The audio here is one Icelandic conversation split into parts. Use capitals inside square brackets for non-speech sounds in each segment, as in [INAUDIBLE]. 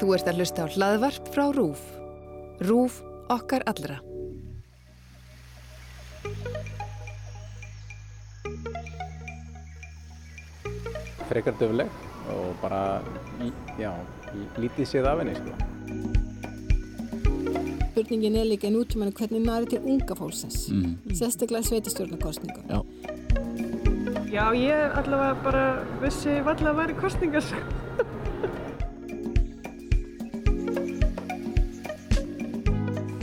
Þú ert að hlusta á hlaðvarp frá RÚF. RÚF okkar allra. Frekar döfleg og bara, já, lítið séð af henni, sko. Spurningin er líka í nútímanu hvernig næri til unga fólksins, Mm. sérstaklega sveitastjórnarkostningu. Já. Já, ég allavega bara vissi valla að væri kostningar. sko.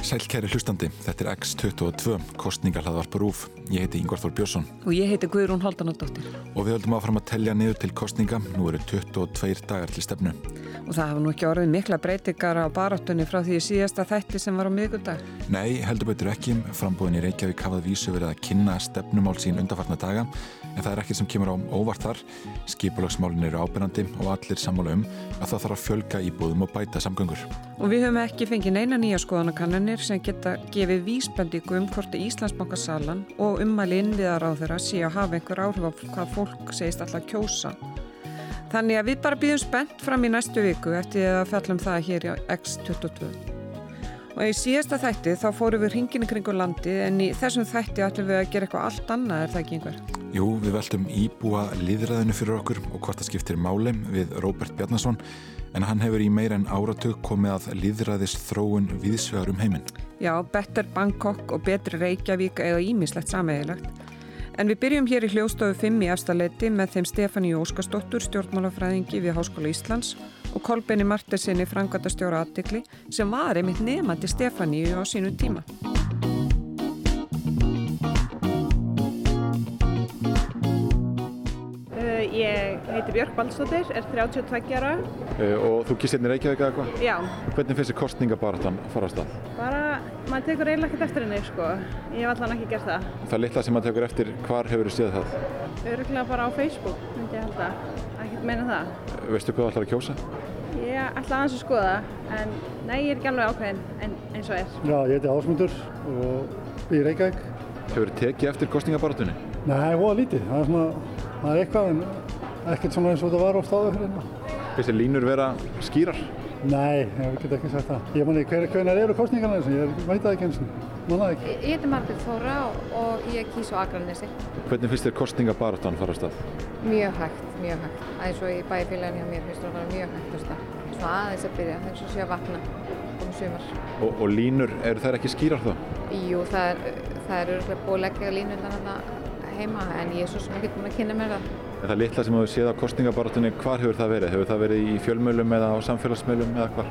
Sælkæri hlustandi, þetta er X22, kostningahlaðvarpur úf. Ég heiti Ingvar Þór Björnsson Og ég heiti Guðrún Haldanadóttir. og við höldum áfram að telja niður til kostninga. Nú eru 22 dagar til stefnu. Og það hafa nú ekki orðið mikla breytingar á baráttunni frá því síðasta þætti sem var á miðgundag. Nei, heldur betur ekki. Frambúðin í Reykjavík hafað vísu verið að kynna stefnumál sín undarfarna daga en það er ekkert sem kemur á óvart þar. Skipulagsmálin eru ábyrnandi og allir sammála um að það þarf að fjölga íbúðum og bæta samgöngur. Og við höfum ekki fengið neina nýja skoðanakannanir sem geta gefið vísbendingu um hvort Íslandsbankasalan og ummæli innviðar á þeirra sé að hafa einhver áhrif á hvað fólk segist alltaf kjósa. Þannig að við bara býðum spennt fram í næstu viku eftir að fjallum það hér í X22. Og í síðasta þætti þá fórum við hringin í kringu landi en í þessum þætti ætlum við að gera eitthvað allt annað er það ekki einhver? Jú, við veltum íbúa líðræðinu fyrir okkur og hvort það skiptir máli við Róbert Bjarnason en hann hefur í meira en áratug komið að líðræðis þróun viðsvegar um heiminn. Já, Better Bangkok og Betri Reykjavík eða ímislegt sameigilegt. En við byrjum hér í hljóstofu 5 í efstaleiti með þeim Stefáni Óskarsdóttur, stjórnmálafræðingi við Háskóla Íslands og Kolbeni Martesinni, frangatastjóra aðtikli, sem var einmitt nefandi Stefáni á sínu tíma. Ég heiti Björk Baldsdóttir, er 32 ára. Uh, og þú kýrst hérna í Reykjavík eða eitthvað? Já, Hvernig finnst þér kostningabaratan fara á stað? bara, maður tekur eiginlega ekkert eftir henni, sko. Ég hef allan ekki gert það. Það litla sem maður tekur eftir, hvar hefur þú séð það? Öruglega bara á Facebook, myndi ég halda. Ekkert meina það. Uh, Veistu hvað þú ætlar að kjósa? Ég ætla aðeins að skoða, en nei, ég er ekki alveg ákveðin en eins og er. Já, ég heiti Ásmundur og í Reykjavík. Hefur þið tekið eftir kostningabaratunni? Nei. Það er það er eitthvað en ekkert svona eins og þetta var oft áður fyrir hérna. Þið línur vera skýrar? Nei, ég get ekki sagt það. Ég manni hver, hvenar eru kostningarna þessu, ég veit það ekki eins og manna það ekki. Ég heiti Margrét Þóra og ég kýs á Akranesi. Hvernig finnst þér kostningabaratan fara á stað? Mjög hægt, mjög hægt. Aðeins og í bæfélaginu hjá mér finnst það að vera mjög hægt á stað. Svona aðeins að byrja, það er svo sé að vakna um sumar. Og, og línur, eru þær ekki skýrar þá? Jú, það er, það er búið að leggja þarna heima en ég er svo sem ekki búin að kynna mér það. En það litla sem þú hefur séð á kostningabaratunni, hvar hefur það verið? Hefur það verið í fjölmjölum eða á samfélagsmiðlum eða hvar?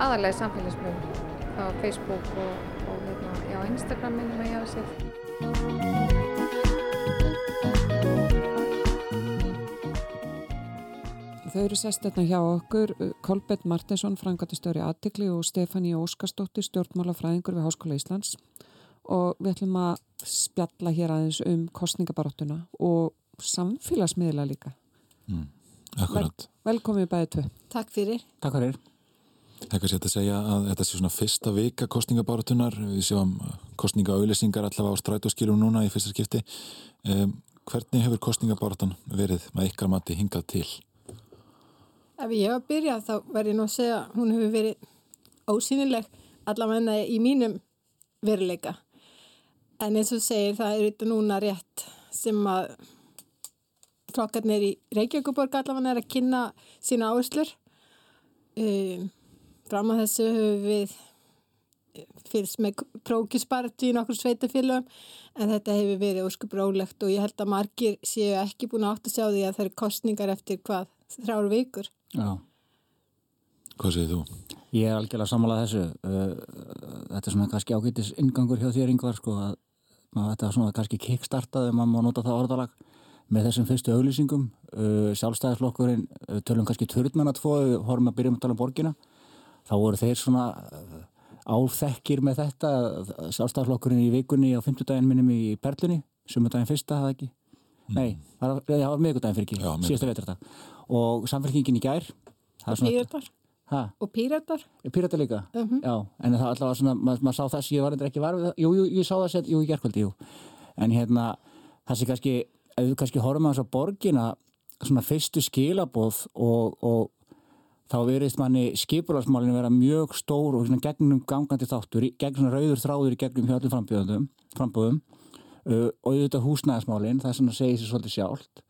Aðalega samfélagsmiðlum. Það var Facebook og, og hérna, já, Instagram minnum að ég hafa séð. Þau eru sest hérna hjá okkur, Kolbett Martinsson, frangatastöri aðtikli og Stefani Óskarsdóttir, stjórnmálafræðingur við Háskóla Íslands og við ætlum að spjalla hér aðeins um kostningabaráttuna og samfélagsmiðla líka. Mm, akkurat. Vel, velkomið bæðið tvö. Takk fyrir. Takk fyrir. Það er kannski að segja að þetta sé svona fyrsta vika kostningabaratunar. Við sjáum kostningaauðlýsingar allavega á strætóskilum núna í fyrsta skipti. Um, hvernig hefur kostningabaratan verið með ykkar mati hingað til? Ef ég hef að byrja þá verð ég nú að segja að hún hefur verið ósýnileg allavega í mínum veruleika. En eins og segir það er þetta núna rétt sem að flokkarnir í Reykjavíkuborg allavega er að kynna sína áherslur. Um, fram á þessu höfum við fyrst með prókisparti í nokkur sveitafélögum en þetta hefur verið óskup rólegt og ég held að margir séu ekki búin að átt að sjá því að það eru kostningar eftir hvað þrjáru vikur. Já. Hvað segir þú? Ég er algjörlega sammálað þessu. Þetta er svona kannski ágætis ingangur hjá þér yngvar sko að þetta er svona kannski kickstartaði, maður má nota það orðalag með þessum fyrstu auglýsingum. Sjálfstæðarflokkurinn, tölum kannski törnmanna tvo, horfum að byrja um að tala um borgina. Þá voru þeir svona áþekkir með þetta. Sjálfstæðarflokkurinn í vikunni á 50 daginn minnum í Berlunni, sumudaginn fyrsta, það ekki? Mm. Nei, það var, var miðgudaginn fyrir ekki, síðasta veturdag. Og samfélkingin í gær. Hæ? Og pýratar. Pýratar líka? Uh -huh. Já, en það allavega svona, maður mað sá þess, ég var ekki varfið. Jú, jú, ég sá þess, jú, í gerðkvöldi, jú. En hérna, það sé kannski, ef við kannski horfum að þess að borgina, svona fyrstu skilabóð og, og þá verist manni skipularsmálinu vera mjög stór og gegnum gangandi þáttur, gegn svona rauður þráður í gegnum hjá allir framböðum, framböðum uh, og auðvitað húsnæðismálin, það er svona að segja sér svolítið sjálft.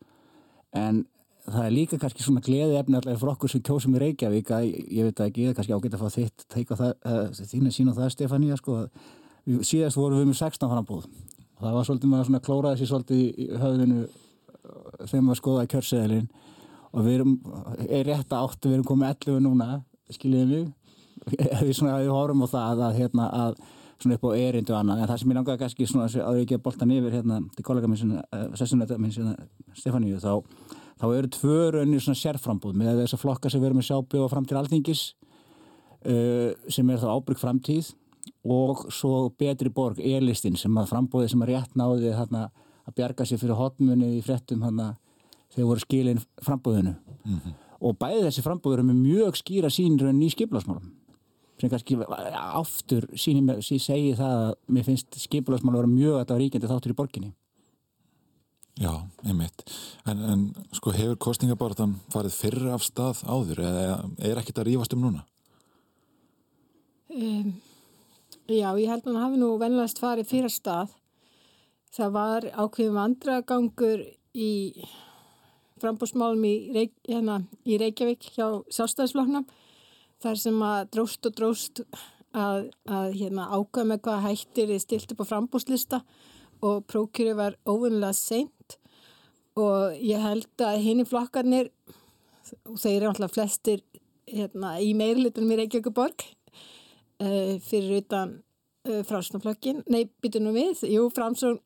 En það er líka kannski svona gleði efni allavega fyrir okkur sem kjósum í Reykjavík að ég veit ekki, það er kannski ágætt að fá þitt þín að sína það Stefania sko, síðast vorum við með 16 frambúð það var svolítið maður svona klóraði sér svolítið í höfðinu uh, þegar maður skoðaði kjörseðilinn. Og við erum, er rétt að áttu við erum komið 11 núna, skiljiðið mig? [LAUGHS] Ef við svona, við horfum á það að hérna að svona upp á erindu annað, en það sem ég langaði kannski svona að ég ekki að bolta nýfir hérna til kollega minn sinna, uh, sessunetta minn sinna Stefáníu, þá, þá eru tvö raunir svona sérframbúð með þess að flokka sem við erum að sjá bjóða fram til alþingis uh, sem er þá ábyrg framtíð og svo betri borg, e-listin sem að frambúði sem að rétt náði þarna að bjarga sér fyrir hotmunni í frettum þegar voru skilin frambúðinu mm -hmm. og bæði þessi frambúður er með mjög skýra sínrönn í skiplasmálum sem kannski aftur síni sí segi það að mér finnst skiplasmál að vera mjög að það var ríkjandi þáttur í borginni Já, einmitt en, en sko hefur kostningabartan farið fyrra af stað áður eða er ekkit að rífast um núna? Um, já, ég held að hann hafi nú vennilegast farið fyrra stað. Það var ákveðum vandragangur í frambúrsmálum í, Reykj hérna, í Reykjavík hjá sjálfstæðisfloknum þar sem að dróst og dróst að, að hérna, ákvæða með hvað hættir er stilt upp á frambúrslista og prókjöru var óvinnilega seint. Og ég held að henni flokkarnir og þeir eru alltaf flestir hérna, í meirlitunum í Reykjavíkuborg uh, fyrir utan uh, frásnaflokkin, nei, byttunum við, jú, framsón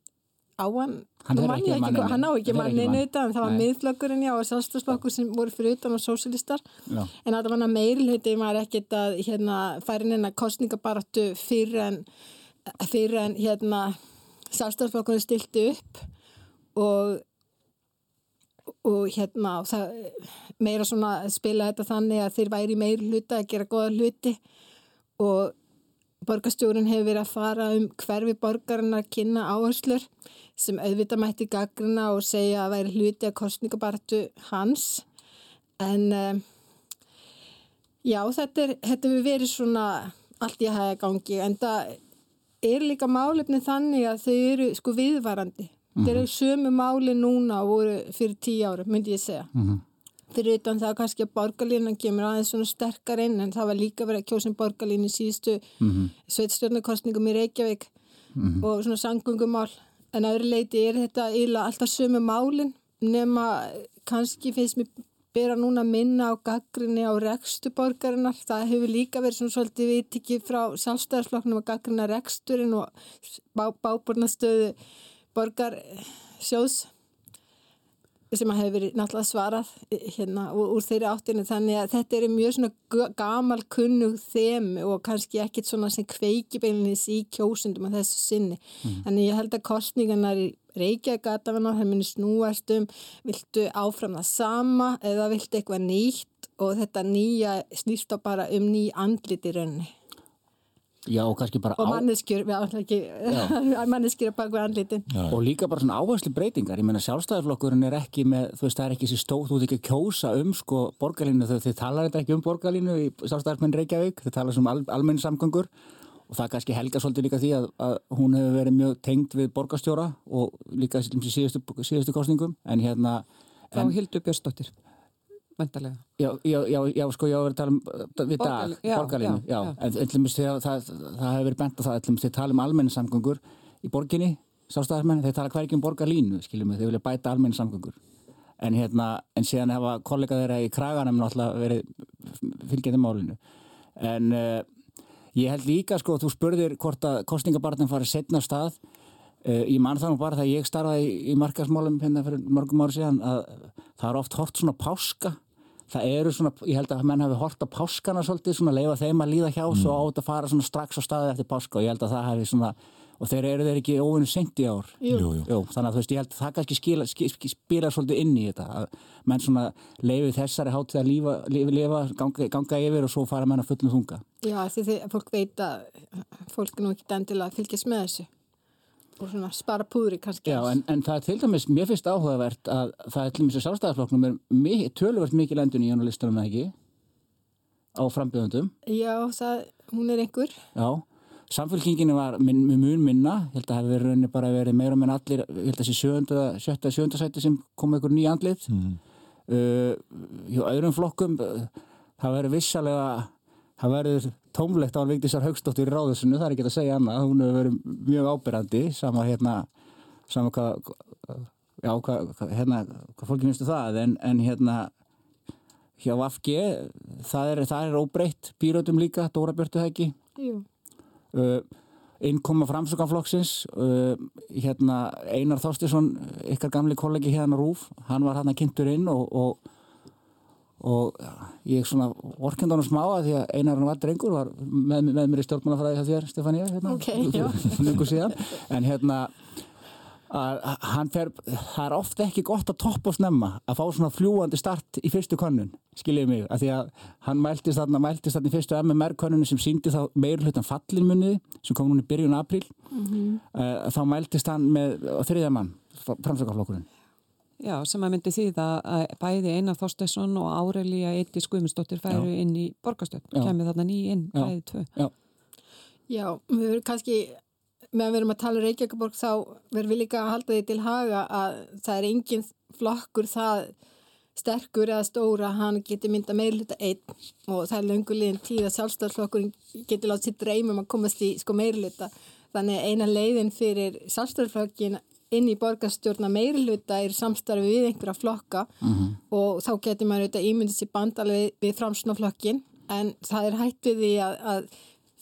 á hann. Hann, ekki ekki, hann á ekki manninu utan. Það var Nei. miðflokkurinn já og sjálfstafsflokkur sem voru fyrir utan og sósilistar en það var meirluti maður ekkert að hérna, færi neina kostningabaratu fyrir en fyrir en hérna sjálfstafsflokkurinn stilti upp og og hérna það, meira svona spila þetta þannig að þeir væri meir hluta að gera goða hluti og borgarstjórun hefur verið að fara um hverfi borgarinn að kynna áherslur sem auðvitað mætti gaggrina og segja að væri hluti að kostningabartu hans. En um, já þetta er þetta við verið svona allt í hæða gangi en það er líka málefni þannig að þau eru sko viðvarandi. Þeir eru sömu máli núna og voru fyrir tíu ára myndi ég segja. Mm -hmm. Fyrir utan það kannski að borgarlínan kemur aðeins svona sterkar inn en það var líka verið að kjósa um borgarlínu síðustu mm -hmm. sveitstjórnarkostningum í Reykjavík Mhm. og svona sangungumál en að öðru leiti er þetta íla alltaf sömu málin nema kannski finnst mér bera núna minna á gaggrinni á rekstu borgarinnar það hefur líka verið svona svolítið viðtikið frá sjálfstæðarsflokknum að gaggrina reksturinn og bá, bábúrnastöðu borgarsjóðs sem að hefur verið náttúrulega svarað hérna úr, úr þeirri áttinu þannig að þetta eru mjög svona gamal kunnug þemu og kannski ekkit svona sem kveiki beilinnis í kjósundum að þessu sinni. Þannig ég held að kostningarnar í Reykjavík gatafannar, það muni snúast um viltu áfram það sama eða viltu eitthvað nýtt og þetta nýja snýst á bara um ný andlit í rauninni. Já, og kannski bara Og manneskjur, [LAUGHS] við átlum ekki, manneskjur að baka andlitin. og líka bara svona áherslu breytingar ég meina sjálfstæðarflokkurinn er ekki með þú veist það er ekki þessi stóð, þú ert ekki að kjósa um sko borgarlínu, þau talar þetta ekki um borgarlínu í sjálfstæðarmenn Reykjavík, þið talar um al, almenn samgöngur. Og það kannski helga svolítið líka því að, að hún hefur verið mjög tengd við borgarstjóra og líka síðustu, síðustu kostningum en hérna Þá en, Hildur Björnsdóttir, vendalega. já, já, já, já, sko ég á að vera að tala um uh, við dag, Borgarlínu, já, en við það, það, það hefur verið bent á það, ætlum við tala um almenn samgöngur í borginni, sjálfstæðarmenn þeir tala hverjum borgarlínu, skiljum við, þeir vilja bæta almenn samgöngur. En hérna, en síðan hefa kollega þeirra í kraganum náttúrulega verið fylgjandi málinu. En uh, ég held líka sko, þú spurðir hvort að kostningabarnin farið setna stað. Uh, ég man það nú bara þegar ég starfaði í, í markasmálum hérna fyrir mörgum ári síðan að það er oft hort svona páska það eru svona, ég held að menn hafi hort á páskana svolítið, svona leifa þeim að líða hjá svo átt að fara svona strax á staði eftir páska og ég held að það hafi svona, og þeir eru þeir ekki óvinni sent í ár Jú. Jú, jú. þannig að þú veist, ég held að það kannski skila, skil, skil, spila svolítið inn í þetta að menn svona leifi þessari hátíð að lífa, lifa, lifa ganga, ganga yfir og svo fara menn að fullum þunga Já, því því fólk veit að fólk nú ekki endilega að fylgjast með þessu og svona spara púðri kannski. Já, en, en það er til dæmis, mér finnst áhugavert að það er til dæmis að sjálfstæðarflokknum er mi- töluvert mikil endun í hann á listanum eða ekki á frambjöðundum. Já, það, hún er einhver. Já, samfélkinginu var min, mun minna, ég held að það hefur verið bara verið meira með allir, ég held að þessi sjönda, sjötta, sjönda sæti sem kom einhver nýja andlið. Mm. Uh, hjá öðrum flokkum, það verður vissalega, það verður tómlegt á hann Vigdísar Haugstóttur í ráðusinu, það er ekki að segja annað, hún hefur verið mjög ábyrrandi, sama hérna, sama hvað, já, hvað, hérna, hvað fólki finnstu það, en, en hérna, hjá Vafge, það er, það er óbreytt, pýrötum líka, Dóra Björtu Hækki, uh, innkoma framsökanflokksins, uh, hérna, Einar Þorstisson, ykkar gamli kollegi hérna Rúf, hann var hann að kynntur inn og, og og ég svona orkend á hann smá að því að einar hann var drengur var með, með mér í stjórnmálafræði hjá þér Stefania hérna, okay, [LAUGHS] en hérna að hann fer, það er ofta ekki gott að toppa og snemma að fá svona fljúandi start í fyrstu könnun skiljið mig, að því að hann mæltist þarna mæltist þarna í fyrstu MMR könnunni sem síndi þá meir hlutan fallinmunniði sem kom núna í byrjun april mm -hmm. uh, þá mæltist hann með þriðjaman framsökaflokkurinn Já, sem að myndi því að bæði Einar Þorstesson og Áreilíja Eitti Skumundsdóttir færu inn í borgastöld og kemur þarna nýj inn, Já. bæði tvö. Já, Já við verðum kannski, meðan við erum að tala um Reykjavík þá verðum við líka að halda því til haga að það er engin flokkur það sterkur eða stóra, hann getur mynda meirluta einn og það er löngulegin tíð að sjálfstæðarflokkurinn getur látið sér dreymum að komast í sko meirluta. Þannig eina leiðin fyrir sjálfstæðarflokkin inn í borgarstjórna meiri hluta er samstarfi við einhverja flokka mm -hmm. og þá getur maður auðvitað ímyndið sér bandalið við framsnaflokkin en það er hætt við því að, að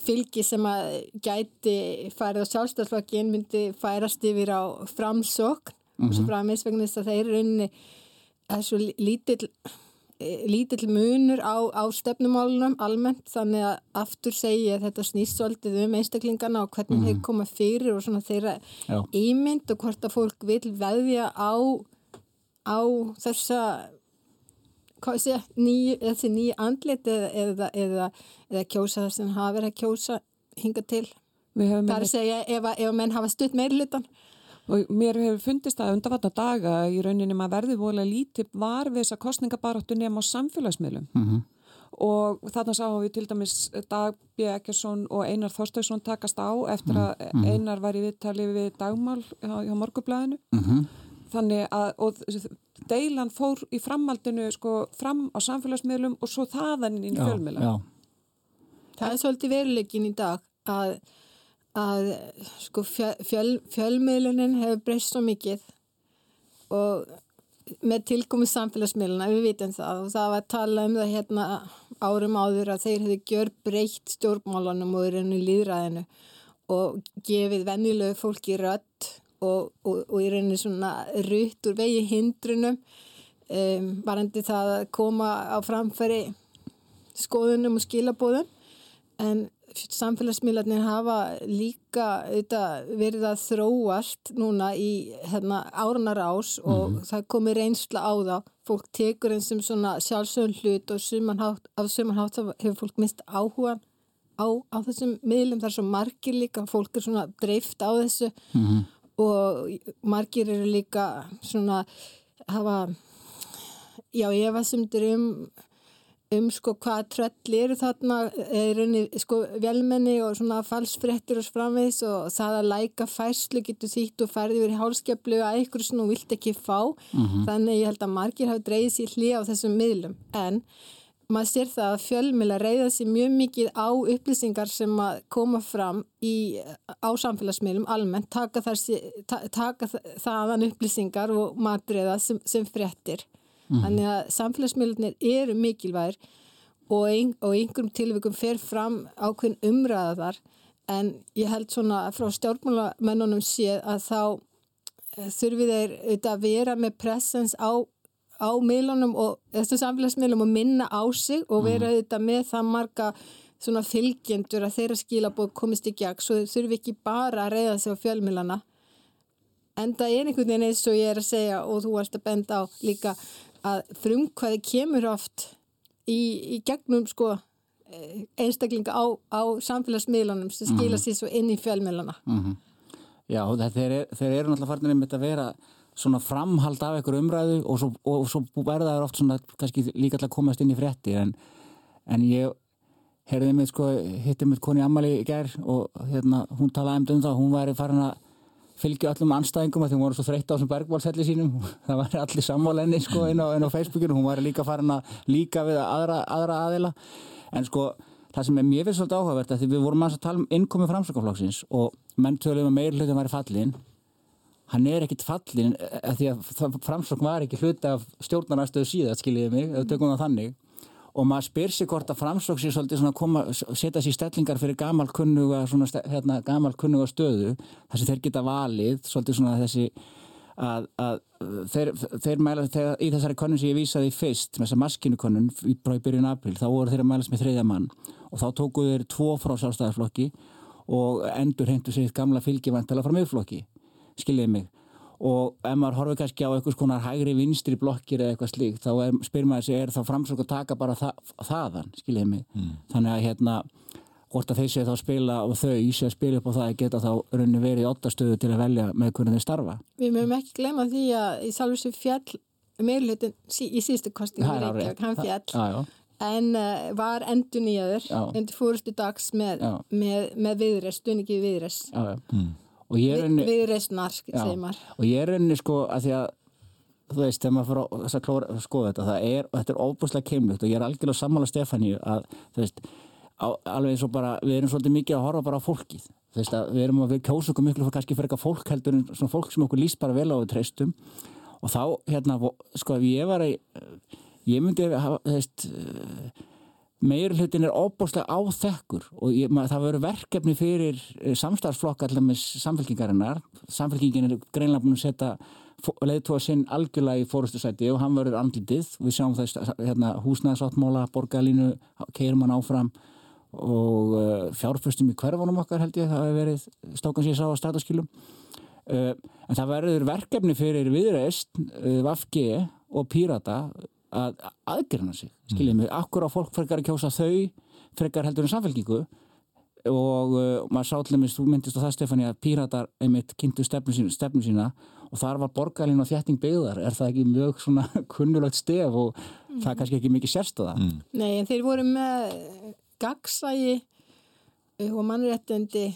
fylgi sem að gæti færið á sjálfstæðarflokkin myndi færast yfir á framsókn mm -hmm. og svo framins vegna þess að það er rauninni svo lítill lítill munur á, á stefnumálunum almennt þannig að aftur segja að þetta snýst svolítið um einstaklingarna og hvernig mm þeir koma fyrir og svona þeirra Já. ímynd og hvort að fólk vil veðja á, á þessa sé, ný, þessi nýja andlit eða, eða, eða, eða kjósa þess að hafa verið að kjósa hinga til. Það er að segja ef ef menn hafa stutt meirlutan og mér hefur fundist að undarvatna daga í rauninni maður verði volið lítið var við þessa kostningabaróttu nefn á samfélagsmiðlum mm -hmm. og þarna sáum við til dæmis Dag B. Ekkersson og Einar Þorstauðsson takast á eftir að mm -hmm. Einar var í viðtali við dagmál hjá, hjá morgublaðinu mm -hmm. þannig að og deilan fór í framhaldinu sko fram á samfélagsmiðlum og svo þaðan inn í fjölmiðlum Það er svolítið veruleikin í dag að að sko fjöl, fjölmiðlunin hefur breyst svo mikið og með tilkomið samfélagsmiðluna, við vitum það. Og það var að tala um það hérna árum áður að þeir hefði gjör breytt stjórnmálunum og er henni líðræðinu og gefið vennilegu fólki rött og, og, og er henni svona rutt úr vegi hindrunum um, varandi það að koma á framfæri skoðunum og skilabóðum en samfélagsmiðlarnir hafa líka auðvitað, verið að þróast núna í hérna, áranar ás og mm -hmm. það komi reynsla á það fólk tekur eins sem svona sjálfsögn hlut og sumanhátt, af sumanhátt hefur fólk mist áhugan á, á þessum miðlum, það er svo margir líka fólk er svona dreift á þessu mm -hmm. og margir eru líka svona hafa já, ég var sem drum um sko hvað tröll eru þarna er unni sko velmenni og svona falsfrettir og framvegs og það að læka færslu getur þýtt og færði verið hálskjöflu að eitthvað svona vilt ekki fá. Mm -hmm. þannig ég held að margir hafi dreyðið sér hlið á þessum miðlum. En maður sér það að fjölmila reyða sér mjög mikið á upplýsingar sem að koma fram í, á samfélagsmiðlum almennt taka, þar, taka þaðan upplýsingar og matriða sem, sem frettir Mm. Þannig að samfélagsmiðlunir eru mikilvægir og, ein, og einhverjum tilvíkum fer fram ákveðin umræða þar en ég held svona frá stjórnmálamennunum séð að þá eh, þurfið þeir auðvitað að vera með presens á, á miðlunum og þessu samfélagsmiðlum og minna á sig og vera mhm. auðvitað með það marga svona fylgjendur að þeirra skilabóð komist í gegn svo þurfi ekki bara að reyða sig á fjölmiðlana en það er einhvern veginn eins og ég er að segja og þú varst að benda á líka að frumkvæði kemur oft í, í gegnum sko einstaklinga á, á samfélagsmiðlunum sem skila mm -hmm. sér svo inn í fjölmiðluna mm -hmm. Já, þeir, er, þeir eru náttúrulega farinir með þetta að vera svona framhald af einhver umræðu og svo, og svo verða það oft svona kannski líka alltaf komast inn í frétti en, en ég herðið mig sko, hittið mitt koni Amali í gær og hérna, hún talaði um það, hún væri farin að fylgja öllum anstæðingum að því hún voru svo þreytt á þessum bergbálselli sínum. [LAUGHS] Það var allir sammálenni sko inn á, á Facebookinu, hún var líka farin að líka við aðra, aðra aðila. En sko það sem er mjög fyrir svolítið áhugavert því við vorum að tala um innkomi framsökaflokksins og menn töluðum að meir hlutum væri fallin. Hann er ekkit fallin að því að framsökk var ekki hluti af stjórnarnastöðu síðan, skiljiði mig, við tökum það þannig og maður spyr sig hvort að framsók sér svolítið koma, setja sér stellingar fyrir gamal kunnuga, svona, hérna, gamal stöðu, þar sem þeir geta valið svolítið svona þessi að, að þeir, þeir mæla þegar, í þessari konun sem ég vísaði fyrst með þessa maskinukonun í byrjun april, þá voru þeir að mælast með þriðja mann. Og þá tókuðu þeir tvo frá sjálfstæðarflokki og endur hendur sér gamla fylgjavantala frá miðflokki, skiljiði mig og ef maður horfið kannski á einhvers konar hægri vinstri blokkir eða eitthvað slíkt þá er, spyr maður sig, er þá framsök að taka bara það, þaðan, skiljiði mig? Mm. þannig að hérna, hvort að þeir séu þá að spila og þau í sig að spila upp á það geta þá raunni verið í ottastöðu til að velja með hvernig þeir starfa. Við mögum ekki glemja því að í Salvísi fjall meirleitin í síðustu kostingum í Reykjavík, hann fjall já, já. en uh, var endur nýjaður endur fórustu dags með, með, með viðres, viðreysnar, og ég er henni sko að því að þú veist, þegar maður fyrir að skoða þetta það er, og þetta er óbúslega keimlugt og ég er algjörlega sammála Stefáníu að þú veist, á, alveg eins og bara við erum svolítið mikið að horfa bara á fólkið. Þú veist að við erum að við kjósa okkur miklu fyrir kannski fyrir eitthvað fólk heldur en svona fólk sem okkur líst bara vel á við treystum. Og þá, hérna, sko ef ég var að ég myndi þú veist meir hlutin er óbúslega áþekkur og ég, mað, það verður verkefni fyrir eh, samstarfsflokk allir með samfélkingarinnar samfélkingin er greinlega búin að setja leiðtóa sinn algjörlega í fórustusæti og hann verður andlitið. Við sjáum þess hérna, húsnæðsáttmóla, borgarlínu keirum hann áfram og uh, fjárfustum í hverfanum okkar held ég það hefur verið stókan sér sá að startaskilum uh, en það verður verkefni fyrir viðreist, uh, Vafge og Pírata að aðgerna sig, skiljið mig, mm. akkur á fólk frekar að kjósa þau, frekar heldur en samfélkingu og uh, maður sátlumist, þú myndist á það Stefani að píratar einmitt kynntu stefnu sína, stefnu sína og þar var borgarlinn og þjætting byggðar, er það ekki mjög svona [LAUGHS] kunnulegt stef og mm. það er kannski ekki mikið sérstöða? Mm. Nei, en þeir voru með gagsægi og mannréttendi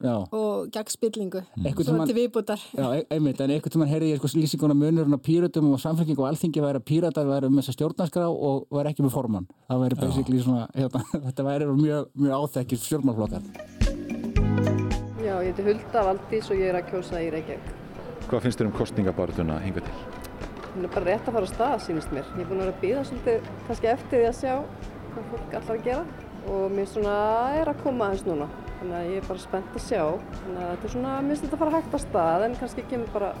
Já. og gegn spillingu svona til viðbútar Já, e- einmitt, en einhvern veginn heyrði ég sko lýsinguna munurinn á pýratum og samfélking og alþingi væri að pýratar væri með þessa stjórnarskrá og væri ekki með formann. Það væri basically svona, [LAUGHS] hérna, þetta væri mjög, mjög áþekkir stjórnmálflokkar Já, ég heiti Hulda Valdís og ég er að kjósa í Reykjavík. Hvað finnst þér um kostningabarðuna hinga til? Það er bara rétt að fara á stað, sínist mér. Ég er búin að vera að býða svolítið kannski eftir því að sjá hvað fólk allar að gera. Og mér svona er að koma aðeins núna þannig að ég er bara spennt að sjá þannig að þetta er svona, minnst þetta að fara hægt að stað en kannski kemur bara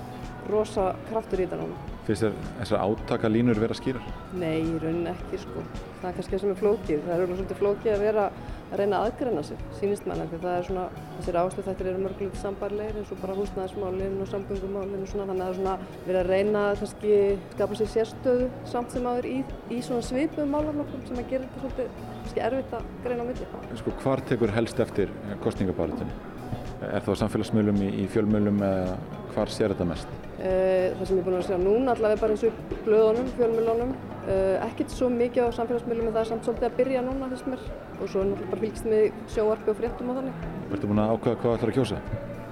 rosa kraftur í þetta núna. Finnst þér þessar átaka línur vera skýrar? Nei, í rauninni ekki sko. Það er kannski það sem er flókið. Það er alveg svolítið flókið að vera að reyna að aðgreina sig, sínist manna, því það er svona, þessir áslug þættir eru mörgulegt sambarleir eins og bara húsnæðismálinn og samgöngumálinn og svona, þannig að það er svona verið að reyna að kannski skapa sér sérstöðu samt sem aður í, í svona svipum málaflokkum sem að gera þetta svolítið erfitt að greina á milli. Sko, hvar tekur helst eftir kostningabárutunni? Er það samfélagsmiðlum í, í fjölmiðlum eða hvar sér þetta mest? Uh, það sem ég er búin að segja núna allavega bara eins og blöðunum, fjölmiðlunum Uh, ekkert svo mikið á samfélagsmiðlum en það er samt svolítið að byrja núna þess mér og svo er náttúrulega bara fylgst með sjóarpi og fréttum og þannig. Ertu búin að ákvæða hvað ætlar að kjósa?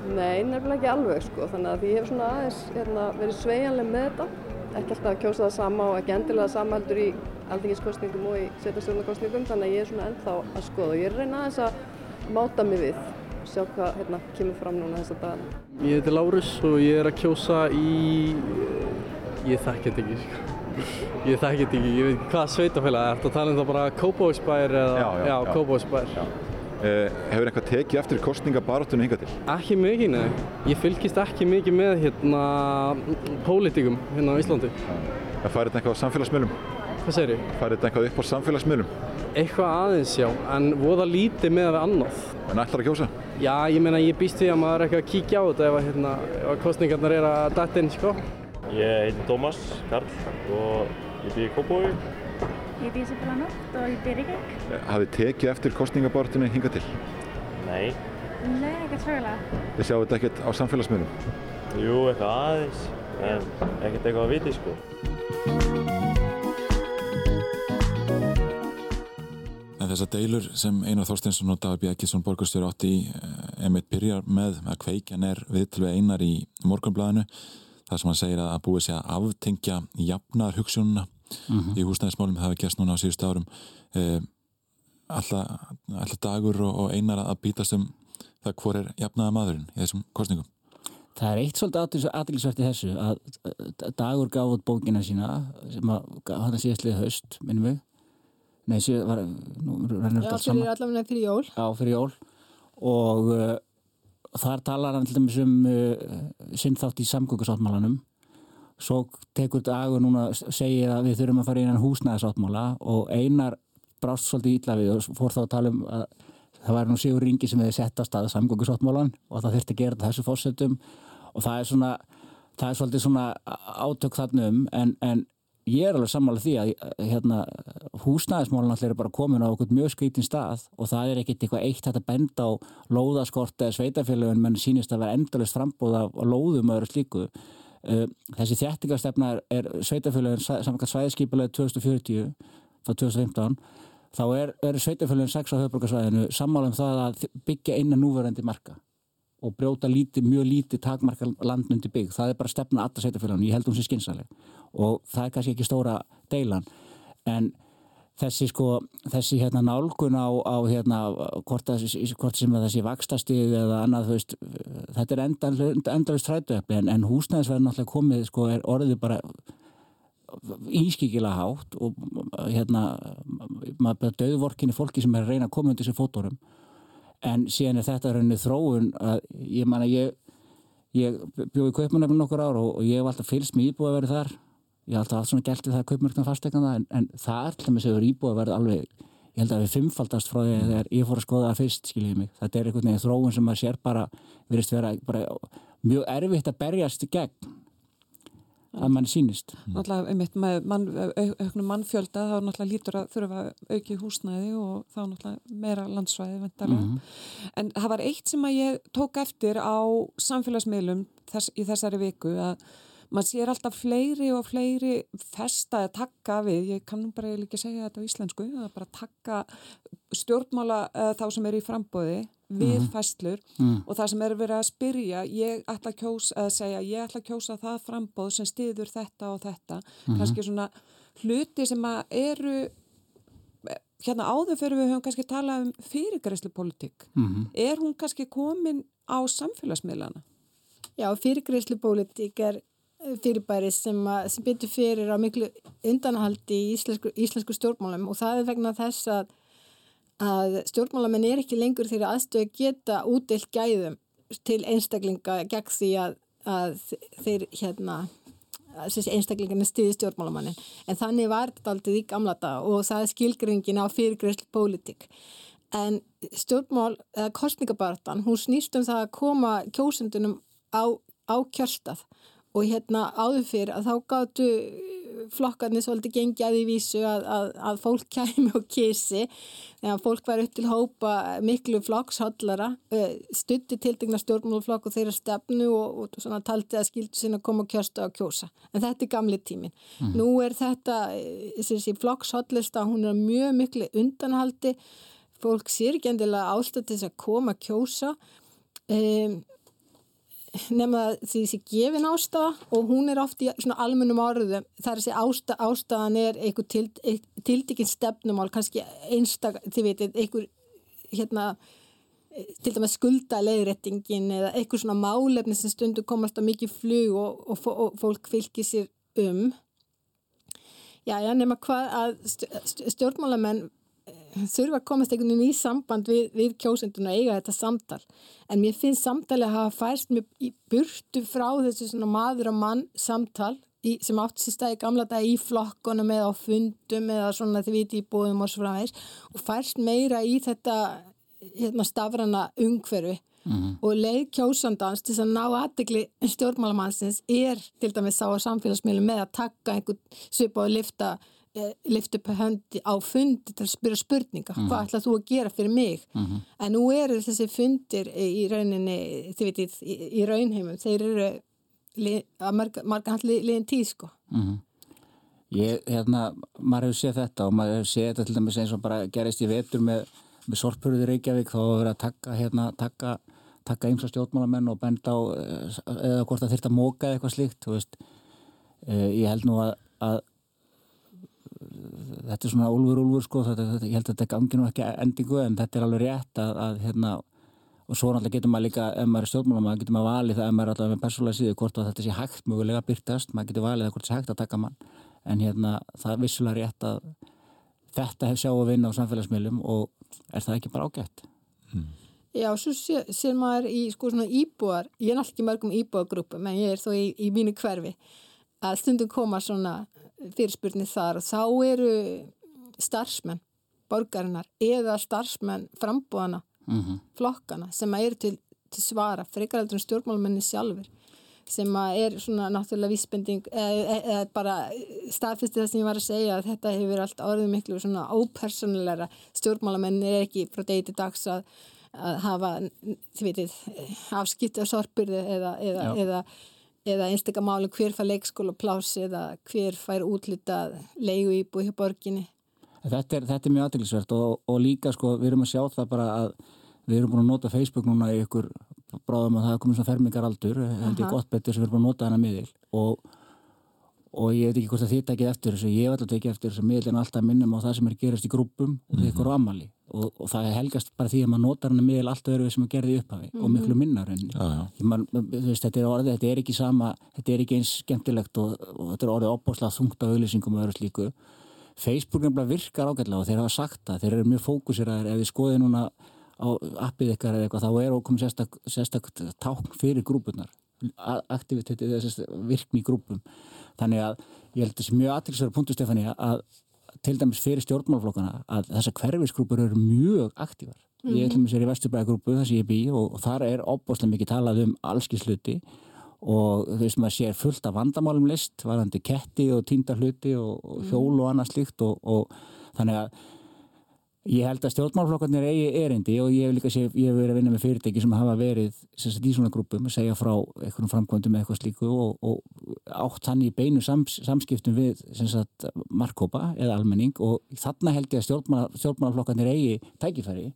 Nei, nefnilega ekki alveg sko, þannig að ég hef svona aðeins hérna, verið sveianlega með þetta, ekki alltaf að kjósa það sama og ekki endilega það sama heldur í aldingiskostningum og í setjastjórnarkostningum, þannig að ég er svona ennþá að skoða og ég er reyna aðeins að máta mig við, sjá hvað hérna, kemur fram núna þess að dagana. Ég heiti Lárus og ég er að kjósa í, ég þekk þetta ekki sko. Ég þekki þetta ekki, ég veit ekki hvað sveitafélag er þetta að tala um það bara Kópavóksbær eða, já, já, já Kópavóksbær eh, Hefur eitthvað tekið eftir kostningabarátunum hinga til? Ekki mikið, nei Ég fylgist ekki mikið með hérna pólitíkum hérna á Íslandi Það færið þetta eitthvað á samfélagsmiðlum? Hvað segir ég? Færið þetta eitthvað upp á samfélagsmiðlum? Eitthvað aðeins, já, en voða lítið með að vera annað En ætlar að kjósa? Já, ég meina ég býst því að maður er ekki að kíkja á þetta ef, hérna, ef kostningarnar er að dætt inn, sko Ég heiti Tómas Karl og ég býð í Kópói. Ég býð Sifra Nótt og ég býð í Reykjavík. Hafið tekið eftir kostningabortinu hinga til? Nei. Nei, ekkert svögulega. Þið sjáu þetta ekkert á samfélagsmiðlum? Jú, eitthvað aðeins, en ekkert eitthvað að viti sko. Þessar deilur sem Einar Þorsteinsson og Dagur B. Ekkilsson borgarstjóri átti í emitt byrjar með að kveikjan er við til við Einar í morgunblæðinu þar sem hann segir að búið sér að aftengja jafnar hugsununa mm -hmm. í húsnæðismálum, það hefur gæst núna á síðust árum eh, alltaf dagur og, og einar að bítast um það hvor er jafnaða maðurinn í þessum kostningum Það er eitt svolítið aðlisvert í þessu að dagur gaf út bókina sína sem að hann síðastlið haust, minnum við Nei, síðan var nú, Já, fyrir allavega fyrir jól. Já, fyrir jól. Og uh, þar talar hann til dæmis um uh, sinn þátt í samgöngusáttmálanum. Svo tekur dagur núna segir að við þurfum að fara inn í húsnæðisáttmála og einar brást svolítið ítla við og fór þá að tala um að það var nú Sigur Ringi sem hefði sett á stað samgöngusáttmálan og það þurfti að gera þessu fórsetum og það er svona það er svolítið svona átök þarna um en, en ég er alveg sammála því að hérna, húsnæðismálun allir er bara komin á okkur mjög skrítin stað og það er ekkert eitthvað eitt að benda á lóðaskort eða sveitafélagin menn sínist að vera endalist frambóð af lóðum og öðru slíku. Uh, þessi þjættingastefna er, er sveitafélagin samkvæmt svæðiskipulega 2040 þá 2015 þá er, er sveitafélagin 6 á höfbrukarsvæðinu sammála um það að byggja eina núverandi marka og brjóta líti, mjög lítið takmarka landnundi bygg, það er bara stefna alltaf sveitafélagin, ég held hún sé skinsaleg og það er kannski ekki stóra deilan. En þessi sko þessi hérna nálgun á, á hérna hvort, hvort sem þessi vakstastíð eða annað þú veist þetta er endalist frætuöfni en, en húsnæðisverðin náttúrulega komið sko er orðið bara ískikilega hátt og hérna maður beður döðvorkinni fólki sem er að reyna að koma undir þessu fótórum en síðan er þetta rauninni þróun að ég man að ég, ég bjóði kaupmanöfnum nokkur ár og, og ég hef alltaf fylst með íbúið að vera þar ég hef alltaf allt svona gælt við það að kaupmörkna fastegna en, en það er til dæmis að vera íbúið að vera alveg ég held að við fimmfaldast frá því að þegar ég fór að skoða það fyrst skiljið mig, þetta er einhvern veginn þróun sem maður sér bara, verist vera bara mjög erfitt að berjast gegn að mann sínist Náttúrulega, einmitt, með mann, auknum mannfjölda þá náttúrulega lítur að þurfa auki húsnæði og þá náttúrulega meira landsvæði vendarlega, mm -hmm. en það var eitt sem að ég tók eftir á samfélagsmiðlum þess, í þessari viku að maður sér alltaf fleiri og fleiri festa að takka við, ég kannum bara ekki segja þetta á íslensku, er bara að takka stjórnmála uh, þá sem er í frambóði við mm -hmm. festlur mm. og það sem er verið að spyrja ég ætla að kjósa, að segja ég ætla að kjósa það frambóð sem stiður þetta og þetta, mm -hmm. kannski svona hluti sem að eru hérna áður fyrir við höfum kannski talað um fyrirgræslu politík -hmm. er hún kannski komin á samfélagsmiðlana? Já, fyrirgræslu politík er fyrirbæri sem, sem byttur fyrir á miklu undanhaldi í íslensku, íslensku stjórnmálum og það er vegna þess að, að stjórnmálamenn er ekki lengur þegar aðstöðu geta útilt gæðum til einstaklinga gegn því að, að þeir hérna einstaklingarnir stiði stjórnmálamannin en þannig var þetta aldrei í gamla dag og það er skilgringin á fyrirgræslu pólitík. En stjórnmál eða kostningabartan, hún snýst um það að koma kjósundunum á, á kjörstað og hérna áður fyrir að þá gáttu flokkarnir svolítið gengi að því vísu að, að, að fólk [LAUGHS] kæmi og kísi þegar fólk var upp til hópa miklu flokkshallara stutti tildegna stjórnmáluflokk og þeirra stefnu og, og svona taldi að skildu sinna koma og kjörsta og kjósa en þetta er gamli tímin. Mm. Nú er þetta þessi flokkshallista hún er mjög miklu undanhaldi fólk sér ekki endilega ástætt þess að koma að kjósa um nema því þessi gefin ástafa og hún er oft í svona almennum áriðum þar þessi ásta, ástafan er einhver til, tildikinn stefnumál kannski einstak, þið veitir, einhver hérna til dæmis skulda leiðrættingin eða einhver svona málefni sem stundu komast á mikið flug og, og, og fólk fylgir sér um. Já, já, nema hvað að stjórnmálamenn þurfa að komast einhvern veginn í samband við, við kjósendun og eiga þetta samtal en mér finnst samtali að hafa færst mér í burtu frá þessu svona maður og mann samtal í, sem átt sér stæði gamla dag í flokkonum eða á fundum eða svona þið viti í bóðum og svo framvegs og færst meira í þetta hérna, stafrana umhverfi mm -hmm. og leið kjósandans til að ná aðdegli stjórnmálamannsins er til dæmis á samfélagsmiðlum með að taka einhvern svipa og lifta lift upp höndi á fundi til að spyrja spurninga, mm -hmm. hvað ætlað þú að gera fyrir mig mm -hmm. en nú eru þessi fundir í rauninni, þið veitir í, í raunheimum, þeir eru að marga, marga handli liðin tíð sko mm -hmm. Ég, hérna, maður hefur séð þetta og maður hefur séð þetta til dæmis eins og bara gerist í vetur með, með sorpurði Reykjavík þá hefur verið að taka, hérna, taka, taka ymsa stjórnmálamenn og benda á eh, eða hvort það þurft að móka eða eitthvað slíkt, þú veist. Eh, ég held nú að, að þetta er svona úlfur úlfur sko, þetta, þetta, ég held að þetta gangi nú ekki endingu en þetta er alveg rétt að, að hérna, og svo náttúrulega getur maður líka, ef maður er stjórnmálamenn, getur maður valið það ef maður er alltaf með persónulega síðu hvort þetta sé hægt mögulega byrtast, maður getur valið það hvort það sé hægt að taka mann en hérna það er vissulega rétt að þetta hef sjá að vinna á samfélagsmiðlum og er það ekki bara ágætt? Mm. Já, svo sé, sér maður í sko svona íbúar, ég er náttúrulega mörgum íbúagrúpum en ég er þó í, í mínu hverfi að stundum koma svona fyrirspurnir þar þá eru starfsmenn borgarinnar eða starfsmenn frambúðana, mm -hmm. flokkana sem eru til, til svara frekaraldur stjórnmálmenni sjálfur sem er svona náttúrulega vísbending eða, eða bara staðfyrstu það sem ég var að segja að þetta hefur allt orðið miklu svona ópersonleira stjórnmálamenn er ekki frá degi til dags að, að hafa, þið veitir afskipt af sorpurði eða, eða, eða, eða einstaklega máli hver fær leikskóla plás eða hver fær útlitað leigu íbúi hjá borginni. Þetta er, þetta er mjög aðeinsvert og, og líka sko við erum að sjá það bara að við erum búin að nota Facebook núna í ykkur bráðum að það er komið svona fermingaraldur þetta er gott betur sem við erum búin að nota hana miðil. Og, og ég veit ekki hvort að þið tekið eftir þessu, ég hef alltaf tekið eftir þessu miðilin alltaf minnum á það sem er gerast í grúpum og mm -hmm. ykkur á ammali og, og það helgast bara því að maður notar hana miðil alltaf öru sem að gerði upphafi mm -hmm. og miklu minnar en þetta er orðið, þetta er ekki sama þetta er ekki eins skemmtilegt og, og þetta er orðið opbáslega þungt á auðlýsingum og öru slíku. Facebook nefnilega virkar ágætlega og þeir hafa sagt það, þeir eru mjög fókuseraðir. Ef þið skoðið núna á appið ykkar eða eitthvað, þá er okkur sérstak, sérstak tákn fyrir grúpunar aktiviteti eða virkni í grúpum þannig að ég held að þessi mjög aðtilsverður punktu Stefani að til dæmis fyrir stjórnmálflokkana að þessar hverfisgrúpur eru mjög aktívar mm ég ætlum að sér í Vesturbæðagrúpu þar sem ég bý og, og þar er óbúslega mikið talað um allskisluti og þú veist maður sér fullt af vandamálum list varðandi ketti og tíndarhluti og, og hjól og annað slíkt og, og þannig að Ég held að stjórnmálflokkarnir eigi erindi og ég hef líka sé, ég hef verið að vinna með fyrirtæki sem hafa verið sagt, í svona grúpum að segja frá einhvern framkvæmdum eða eitthvað slíku og, og átt hann í beinu sams, samskiptum við sagt, markkópa eða almenning og þarna held ég að stjórnmál, stjórnmálflokkarnir eigi tækifæri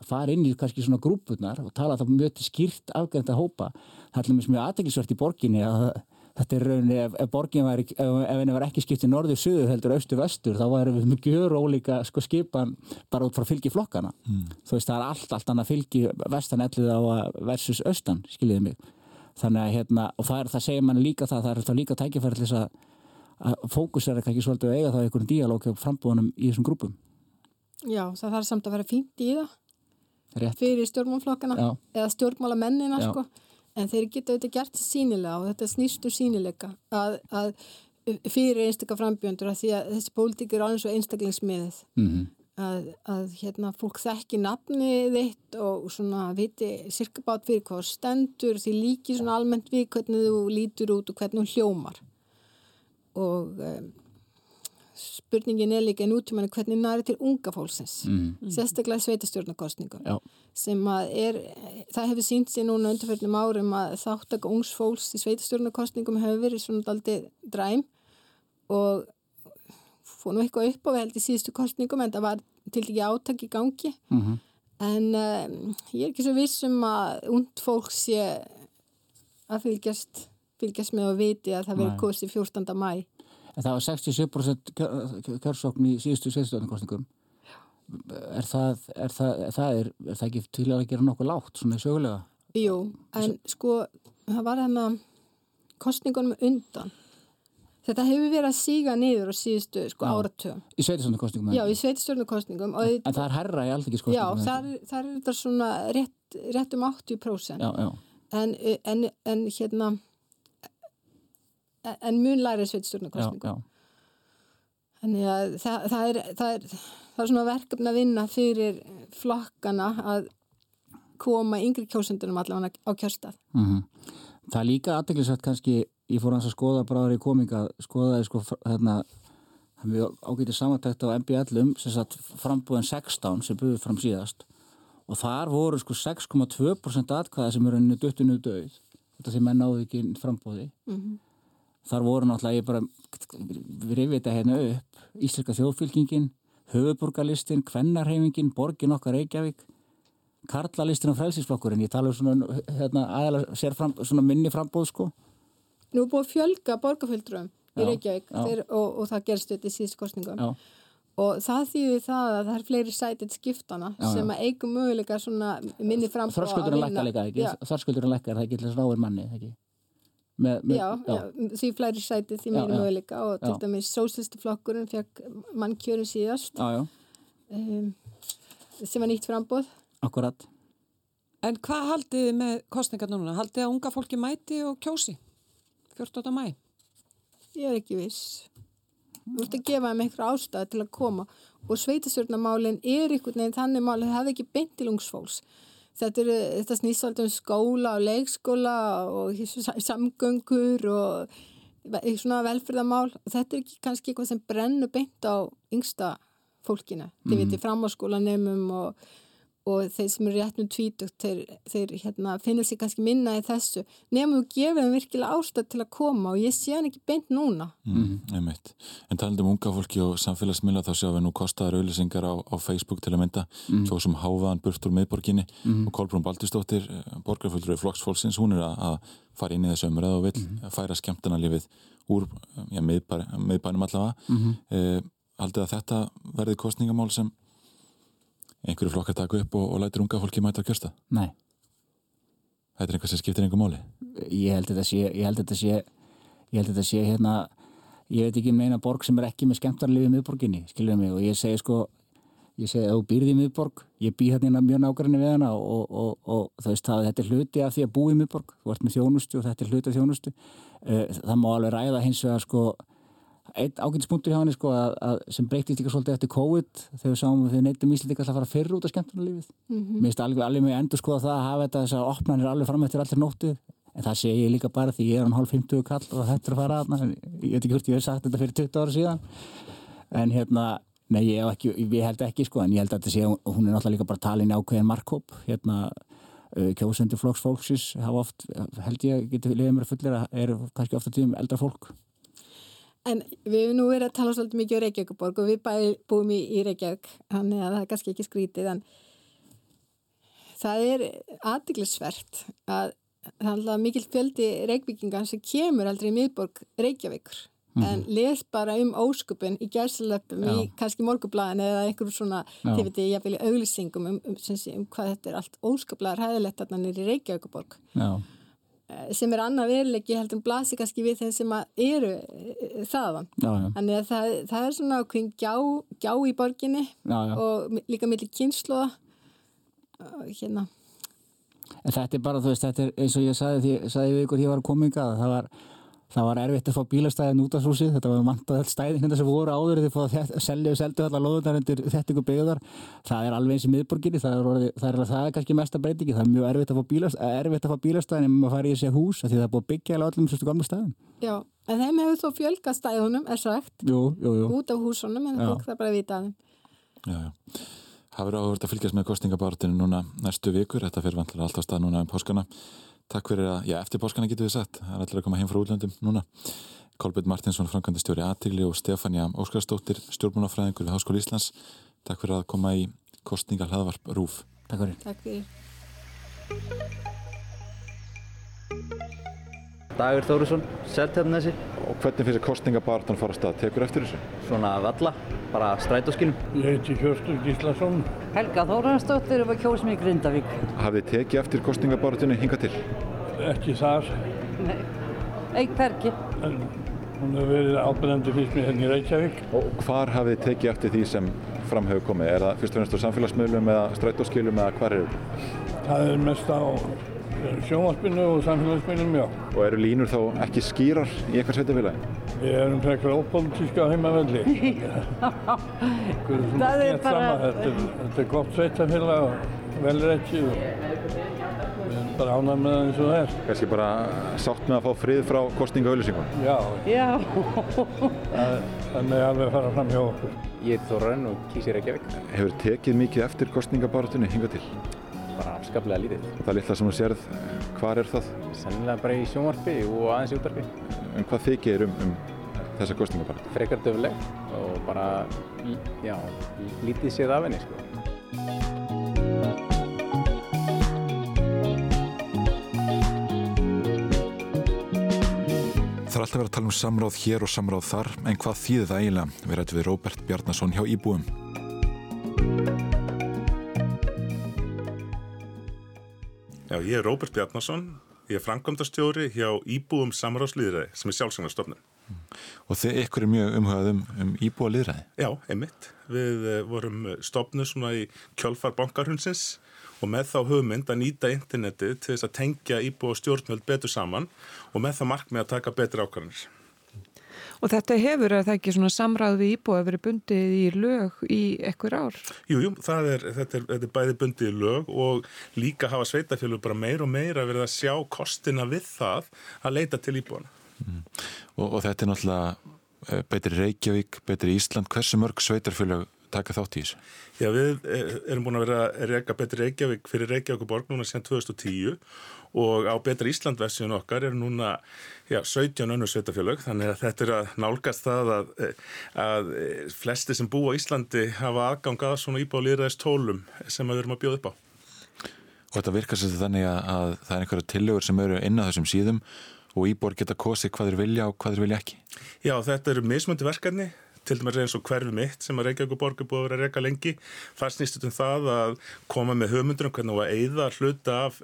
að fara inn í kannski svona grúpunar og tala það mjög skýrt afgænta hópa. Það er mjög aðteglisvert í borginni að þetta er rauninni, ef, ef borgin var, ef, ef henni var ekki skipt í norður-suður heldur austu-vestur, þá varum við mjög gjör ólíka sko skipan bara út frá fylgi flokkana. Mm. Þú veist, það er allt, allt annað fylgi vestan ellið á versus austan, skiljiði mig. Þannig að hérna, og það, er, það segir mann líka það, það er þá líka tækifærið þess að, að fókusera ekki svolítið að eiga þá einhvern díalóg á frambúðunum í þessum grúpum. Já, það þarf samt að vera fínt í það. Rétt. Fyrir stjórnmálflokkana eða stjórnmálamennina, sko en þeir geta auðvitað gert sínilega og þetta snýstu sínilega að, að fyrir einstakka frambjöndur að því að þessi pólitík er alveg svo einstaklingsmiðið mm -hmm. að, að hérna fólk þekki nafnið þitt og svona viti sirkabát fyrir hvað stendur því líki svona almennt við hvernig þú lítur út og hvernig þú hljómar og um, spurningin er líka í nútímanu hvernig næri til unga fólksins mm. sérstaklega sveitastjórnarkostningum sem að er, það hefur sínt sér núna undirförnum árum að þáttaka ungs fólks í sveitastjórnarkostningum hefur verið svona aldrei dræm og fór nú eitthvað upp á held í síðustu kostningum en það var til ekki átak í gangi mm -hmm. en um, ég er ekki svo vissum að und fólk sé að fylgjast fylgjast með að viti að það verið kosti 14. mæ en það var 67% kjörsókn í síðustu sveitstöðunarkostningum er það er það, er það, er, er það ekki til að gera nokkuð lágt svona í sögulega? Jú, en sko það var þarna kostningunum undan þetta hefur verið að síga niður á síðustu sko áratöðum. Í sveitstöðunarkostningum? Já, í sveitstöðunarkostningum En það er herra í allþekkiskostningum? Já, það er, það er svona rétt, rétt um 80% já, já. En, en, en hérna en mun læri sveitstjórnarkostningu þannig að það, það, er, það, er, það er svona verkefni að vinna fyrir flokkana að koma yngri kjósundunum allavega á kjörstað. Mm -hmm. Það er líka aðdeklisvægt kannski ég fór hans að skoða bráður í kominga skoðaði sko hérna við ágætið samantækt á MBL um frambúðin 16 sem buðið fram síðast. Og þar voru sko 6,2% atkvæða sem eru döttinu döð þetta sem menn áður ekki frambúði mm -hmm þar voru náttúrulega ég bara rifið þetta hérna upp Íslenska þjóðfylkingin, höfuborgarlistin kvennarheimingin, borgin okkar Reykjavík karlalistin og frælsinsflokkurinn ég tala um svona, hérna, aðeins sérfram, svona minni frambóð sko. Nú er búið að fjölga borgarfylgdrum í Reykjavík þeir, og, og það gerst þetta í síðust kostningum já. og það þýðir það að það er fleiri sætið skiptana já, sem að eigum möguleika svona minni frambóð Þarskuldurinn lækkar líka ekki, þarskuldurinn lækkar það getur ráður manni, ekki Með, með, já, já. já, því flæri sæti því meiri möguleika og til dæmis sósistuflokkurinn fekk mannkjörun síðast. Um, sem var nýtt frambóð Akkurat. En hvað haldið þið með kostningar núna? Haldið að unga fólki mæti og kjósi? 14. mæ? Ég er ekki viss. Þú ert að gefa þeim eitthvað ástæði til að koma. Og sveitasjórnamálinn er einhvern veginn þannig mál að það hefði ekki beint til ungsfólks Þetta, er, þetta snýst alltaf um skóla og leikskóla og samgöngur og svona velferðamál og þetta er kannski eitthvað sem brennur beint á yngsta fólkina. Þið mm. veitir framháskólanemum og, og þeir sem eru rétt um tvítugt, þeir, þeir hérna, finnur sér kannski minna í þessu. Nefnum við gefum þeim virkilega ástæð til að koma og ég sé hann ekki beint núna. Mm, en talandum unga fólki og samfélagsmiðla þá sjáum við nú kostaðar auðlisingar á, á Facebook til að mynda, mm. svo sem Hávaðan burt úr miðborginni mm. og Kolbrún Baldistóttir borgarfullur í flokksfólksins, hún er að, að fara inn í þessu umræð og vil færa skemmtana lífið úr ja, miðbæ, miðbænum allavega. -hmm. Eh, haldið að þetta verði kostningamál sem einhverju flokkar taka upp og, og lætir unga fólki mæta að kjörsta? Nei. Þetta er einhvað sem skiptir einhver máli? Ég held þetta sé, ég held þetta sé, ég held þetta sé hérna, ég veit ekki um eina borg sem er ekki með skemmtarlið í miðborginni, skiljuðu mig, og ég segi sko, ég segi að þú býrði í miðborg, ég bý hérna mjög nákvæmni við hana og, og, og þú veist það, þetta er hluti af því að bú í miðborg, þú ert með þjónustu og þetta er hluti af þjónustu, það má alveg ræða hins vegar sko einn ágætispunktur hjá henni sko að, að sem breytist líka svolítið eftir COVID þegar við sáum að við neytum íslendika að fara fyrr út af skemmtunarlífið. Mm -hmm. mér finnst alveg alveg með endur sko að það að hafa þetta þess að opnarnir alveg fram eftir allir nóttu en það sé ég líka bara því ég er hann hálf 50 kall og þetta er að fara aðna ég veit ekki hvort ég hef sagt þetta fyrir 20 ára síðan. En hérna, nei ég hef ekki ég held ekki sko en ég held að þetta sé hún er náttúrulega líka bara talin ákveðin markkóp hérna kjósendur flokksfólksis hafa oft, held ég getur liðið mér fullir að er kannski ofta tíum eldra fólk En við hefum nú verið að tala svolítið mikið um Reykjavíkuborg og við bæði búum í, í Reykjavík, þannig að það er kannski ekki skrítið, en það er aðdeglisvert að það er mikil fjöldi reykvíkingar sem kemur aldrei í miðborg Reykjavíkur, mm. en les bara um ósköpun í gæsalöpum í kannski morgublaðin eða einhverjum svona, þið veit ég, í auglýsingum um, um, um, um hvað þetta er allt ósköplaðar hæðilegt að það er í Reykjavíkuborg. Já sem er annað veruleiki heldur blasi kannski við þeim sem eru þaðan. Já, já. Þannig að það, það er svona okkur gjá, gjá í borginni já, og líka millir kynslu hérna. En þetta er bara, þú veist, þetta er eins og ég sagði, því, sagði við ykkur, ég var yngar, það var það var erfitt að fá bílastæðin út af húsið. Þetta var vant að stæðin hérna sem voru áður því að selja og seldu allar loðunar undir þetta ykkur byggðar, það er alveg eins í miðborginni. Það er, orði, það, er það er kannski mesta breytingi það er mjög erfitt að fá, bílast, erfitt að fá bílastæðin ef maður fari í þessi hús því það er búið að byggja alveg allum sérstu gamla stæðin Já, en þeim hefur þó fjölga stæðunum er sagt, jú, jú, jú. út af húsunum en það bara að vita að Það verður áhugast að fylgjast með kostningabartinu núna næstu vikur, þetta fyrir vantilega alltaf stað núna um páskana Takk fyrir að, já, eftir páskana getur við sagt, það er allir að koma heim frá útlöndum núna. Kolbjörn Martinsson, framkvæmdastjóri Atigli og Stefania Óskarsdóttir, stjórnmálafræðingur við Háskóli Íslands. Takk fyrir að koma í kostninga hlaðvarp Rúf. Takk fyrir. Takk fyrir. Dagur Þórusson, Seltjarnesi. Og hvernig finnst þið kostningabartan fara að stað? Tekur eftir þessu? Svona valla, bara strætóskilum. Ég heiti Hjörstur Gíslason. Helga Þóransdóttir og kjósum í Grindavík. Hafið þið tekið eftir kostningabartunni hinga til? Ekki þar. Nei, ekki perki. En hún hefur verið ábyrgandi fyrst mér hérna í Reykjavík. Og hvar hafið þið tekið eftir því sem fram hefur komið? Er það fyrst og fremst á samfélagsmiðlum eða strætóskilum eða hvar eru? Það er mest á sjónvarpinu og samfélagsmiðlum, já. Og eru línur þá ekki skýrar í eitthvað sveitafélagi? Við erum frekar ópolítíska heimavelli. [LAUGHS] það er bara... Þetta þetta er gott sveitafélag og velrætti og við erum bara ánæg með það eins og það er. Kanski bara sátt með að fá frið frá kostninga-auðlýsingum? Já. Já. Þannig að alveg fara fram hjá okkur. Ég er Þóran og kýsir Reykjavík. Hefur tekið mikið eftir kostningabaratunni hinga til? Bara afskaplega lítið. Það litla sem þú sérð, hvar er það? Sennilega bara í sjónvarpi og aðeins í útvarpi. en hvað þykir þér um, um þessa kostninga bara? Frekar döfleg og bara, já, lítið séð af henni, sko. Það er alltaf verið að tala um samráð hér og samráð þar, en hvað þýðir það eiginlega? Við rættum við Róbert Bjarnason hjá Íbúum. Já, ég er Róbert Bjarnason, ég er framkvæmdastjóri hjá Íbúum samráðslýðræði sem er sjálfsangastofnun. Og þið ykkur er mjög umhugað um, um íbúa líðræði? Já, einmitt. Við uh, vorum stofnu svona í kjölfar bankarhundsins og með þá hugmynd að nýta internetið til þess að tengja íbúa stjórnvöld betur saman og með það markmið að taka betur ákvarðanir. Og þetta hefur, er það ekki svona samræð við íbúa að verið bundið í lög í ekkur ár? Jú, jú, er, þetta, er, þetta er bæði bundið í lög og líka hafa sveitafélug bara meir og meira verið að sjá kostina við það að leita til íbúana. Mm. Og, og þetta er náttúrulega betri Reykjavík, betri Ísland. Hversu mörg sveitarfélug taka þátt í þessu? Já, við erum búin að vera að reyka betri Reykjavík fyrir Reykjavík og borg núna síðan 2010 og á betra Íslandversiðun okkar er núna já, 17 önnur sveitafjölög þannig að þetta er að nálgast það að, að flesti sem búa í Íslandi hafa aðgang að svona íbáðlýraðist tólum sem við erum að bjóða upp á. Og þetta virkar sér þannig að, að það er einhverja tillögur sem eru inn á þessum síðum og íbúar geta kosið hvað þeir vilja og hvað þeir vilja ekki? Já, þetta eru mismöndi verkefni til dæmis eins og hverfi mitt sem að Reykjavík borg er búið að vera að reyka lengi. Það snýst um það að koma með höfmyndurum hvernig og að eigða hluta af,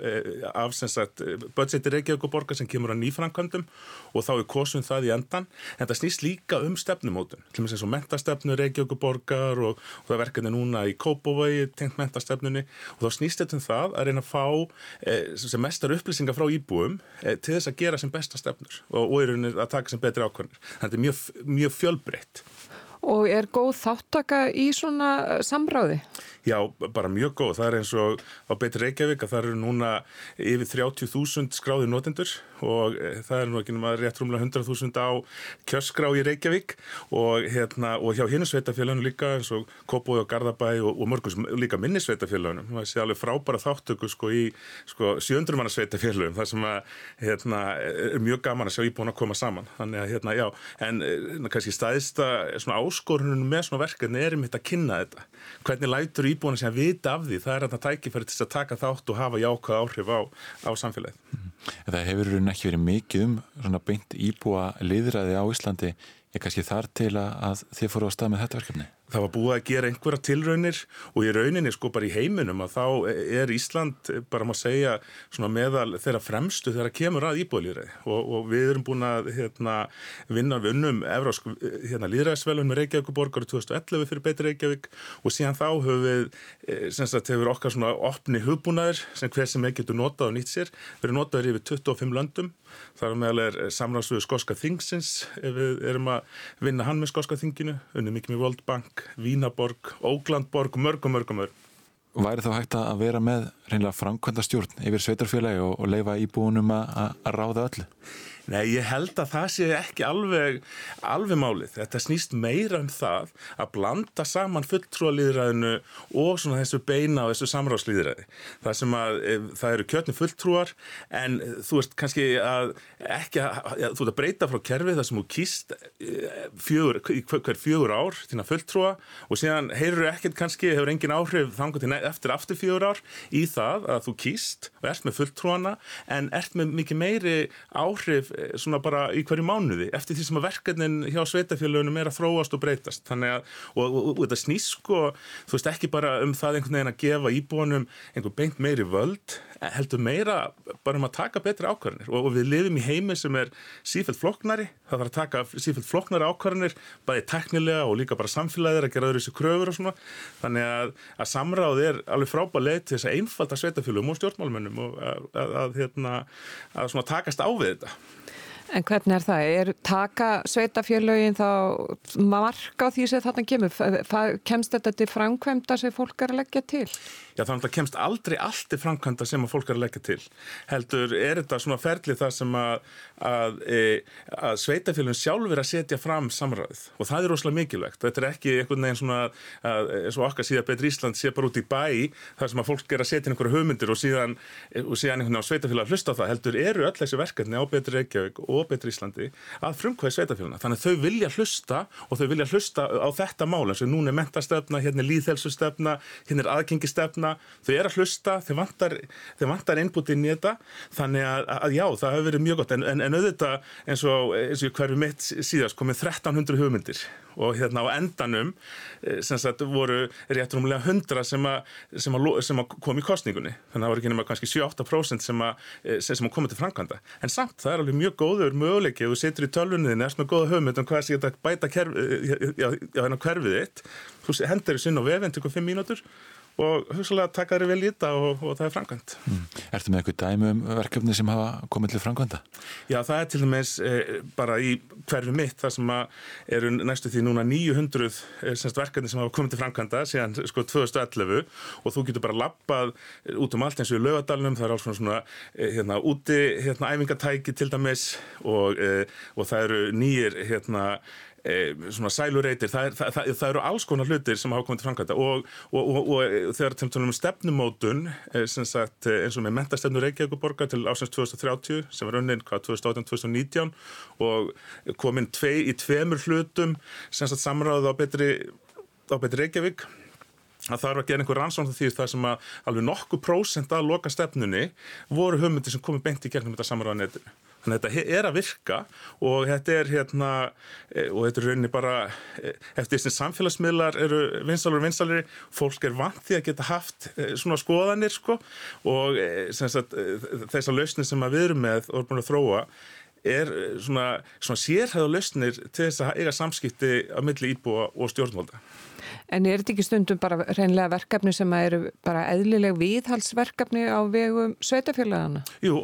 af sem sagt, budgeti Reykjavík borgar sem kemur að nýfrankvæmdum og þá er kosum það í endan en það snýst líka um stefnumótun til dæmis eins og mentastefnu Reykjavík borgar og, og það verkefni núna í Kópavogi tengt mentastefnunni og þá snýst þetta um það að reyna að fá eh, sem mestar upplýsingar frá íbúum eh, til þess að gera sem besta stefnur og, og Og er góð þáttaka í svona samráði? Já, bara mjög góð. Það er eins og á Betri Reykjavík að það eru núna yfir 30.000 skráði notendur og það er nú ekki náma rétt rúmlega 100.000 á kjörskrá í Reykjavík og, hérna, og hjá hinu sveitafélaginu líka eins og Kópói og Garðabæ og, og mörgum líka minni sveitafélaginu. Það sé alveg frábæra þáttöku sko í sko, 700 manna sveitafélagum þar sem að, hérna, er mjög gaman að sjá íbúin að koma saman. Þannig að hérna, já, en kannski staðista áskorunum með svona verkefni er um þetta að kynna þetta. Hvernig lætur íbúin að vita af því? Það er þetta tækifæri til að taka þátt og hafa jákvæð áhrif á, á samfélagið. Það hefur ekki verið mikið um svona beint íbúa liðræði á Íslandi ég kannski þar til að þið fóru á stað með þetta verkefni? Það var búið að gera einhverja tilraunir og í rauninni sko bara í heiminum að þá er Ísland bara maður segja svona meðal þeirra fremstu þeirra kemur að íbúðlýðræði og, og við erum búin að hérna, vinna við unnum Evrósk hérna, líðræðisvelun með Reykjavík borgar 2011 fyrir betri Reykjavík og síðan þá höfum við sem sagt hefur okkar svona opni hugbúnaður sem hver sem ekki getur notað og nýtt sér. Verið notaður yfir 25 löndum. Þar meðal er samráðsfjöðu Skoska Þingsins ef við erum að vinna hann með Skoska Þinginu Bank Vínaborg, Óglandborg, mörgum, mörgum, mörgum. Væri þá hægt að vera með reynilega framkvæmda stjórn yfir sveitarfélagi og, og leifa íbúinum að ráða öllu? Nei, ég held að það sé ekki alveg, alveg málið. Þetta snýst meira um það að blanda saman fulltrúalýðræðinu og svona þessu beina og þessu samráðslýðræði. Það sem að e, það eru kjötni fulltrúar en þú veist kannski að ekki að, ja, þú veist að breyta frá kerfið þar sem þú kýst e, fjögur, hver fjögur ár þína fulltrúa og síðan heyrur ekkert kannski, hefur engin áhrif þangur til eftir aftur fjögur ár í það að þú kýst og ert með fulltrúana en ert með mikið meiri áhrif svona bara í hverju mánuði eftir því sem að verkefnin hjá sveitafélögunum er að þróast og breytast. Að, og, og, og, og þetta snýst sko þú veist ekki bara um það einhvern veginn að gefa íbúanum einhvern beint meiri völd heldur meira bara um að taka betri ákvarðanir. Og við lifum í heimi sem er sífælt floknari, það þarf að taka sífælt floknari ákvarðanir, bæði teknilega og líka bara samfélagir að gera öðru þessu kröfur og svona, þannig að, að samráð er alveg frábæð leið til þess að einfalda sveitafélögum og stjórnmálmennum og að, að, að hérna, svona takast á við þetta En hvernig er það? Er taka sveitafjörlaugin þá marka á því sem þarna kemur? Kemst þetta til framkvæmda sem fólk er að leggja til? Já þannig að kemst aldrei allt til framkvæmda sem fólk er að leggja til. Heldur er þetta svona ferlið það sem að, að, e, að sveitafjörlaugin sjálfur að setja fram samræðið og það er rosalega mikilvægt. Þetta er ekki einhvern veginn svona eins og okkar síðan Betri Ísland sé bara út í bæ þar sem að fólk er að setja einhverju hugmyndir og síðan, og síðan einhvern veginn á sveitafjörlaug að hlusta á það heldur eru öll þessi verkefni á Betri Reykjavík og Betri Íslandi að frumkvæði sveitafélagina. Þannig að þau vilja hlusta og þau vilja hlusta á þetta mál eins og núna er mentastefna, hérna er líðhelsustefna, hérna er aðgengistefna. Þau er að hlusta, þau vantar, vantar innbútið í þetta. Þannig að, að já, það hefur verið mjög gott en, en, en auðvitað eins og, og hverju mitt síðast komið 1300 hugmyndir og hérna á endanum eh, sem sagt voru rétt rúmlega 100 sem að, sem að, sem að kom í kostningunni þannig að það voru ekki nema kannski 7-8% sem að, eh, sem að komið til framkvæmda en samt það er alveg mjög góður möguleiki ef þú setur í tölvunniðin erst með góða hugmynd um hvað sé þetta bæta kerfi, já, já, já, hérna kerfið þitt þú hendur þessu inn á vefinn, tekur 5 mínútur og hugsalega taka þeirri vel í þetta og, og það er framkvæmt. Mm. Ertu með eitthvað dæmi um verkefni sem hafa komið til framkvæmda? Já, það er til dæmis eh, bara í hverfi mitt það sem eru næstu því núna 900 eh, verkefni sem hafa komið til framkvæmda síðan sko 2011 og þú getur bara lappað út um allt eins og í lögadalunum, það er alls svona eh, hérna úti hérna æfingatæki til dæmis og, eh, og það eru nýjir hérna svona sælureitir, það, það, það, það eru alls konar hlutir sem hafa komið til framkvæmda og, og, og, og þegar til um stefnumótun e, sagt, e, eins og með mentastefnu Reykjavíkuborga til ásins 2030 sem var önnin 2018-2019 og kominn tvei, í tveimur hlutum sem sagt, samráð á betri, á betri Reykjavík að það eru að gera einhver rannsókn því það sem að alveg nokkuð prósent að loka stefnunni voru hugmyndi sem komið beint í gegnum þetta samráða netinu. Þannig að þetta er að virka og þetta er hérna e, og þetta er rauninni bara e, eftir þess að samfélagsmiðlar eru vinsalur og vinsalari, fólk er vant því að geta haft e, svona skoðanir sko og þess að lausni sem við erum með og erum búin að þróa er svona, svona sérhæða lausnir til þess að eiga samskipti á milli íbúa og stjórnvalda. En er þetta ekki stundum bara reynlega verkefni sem eru bara eðlileg viðhalsverkefni á vegum sveitafélagana? Jú,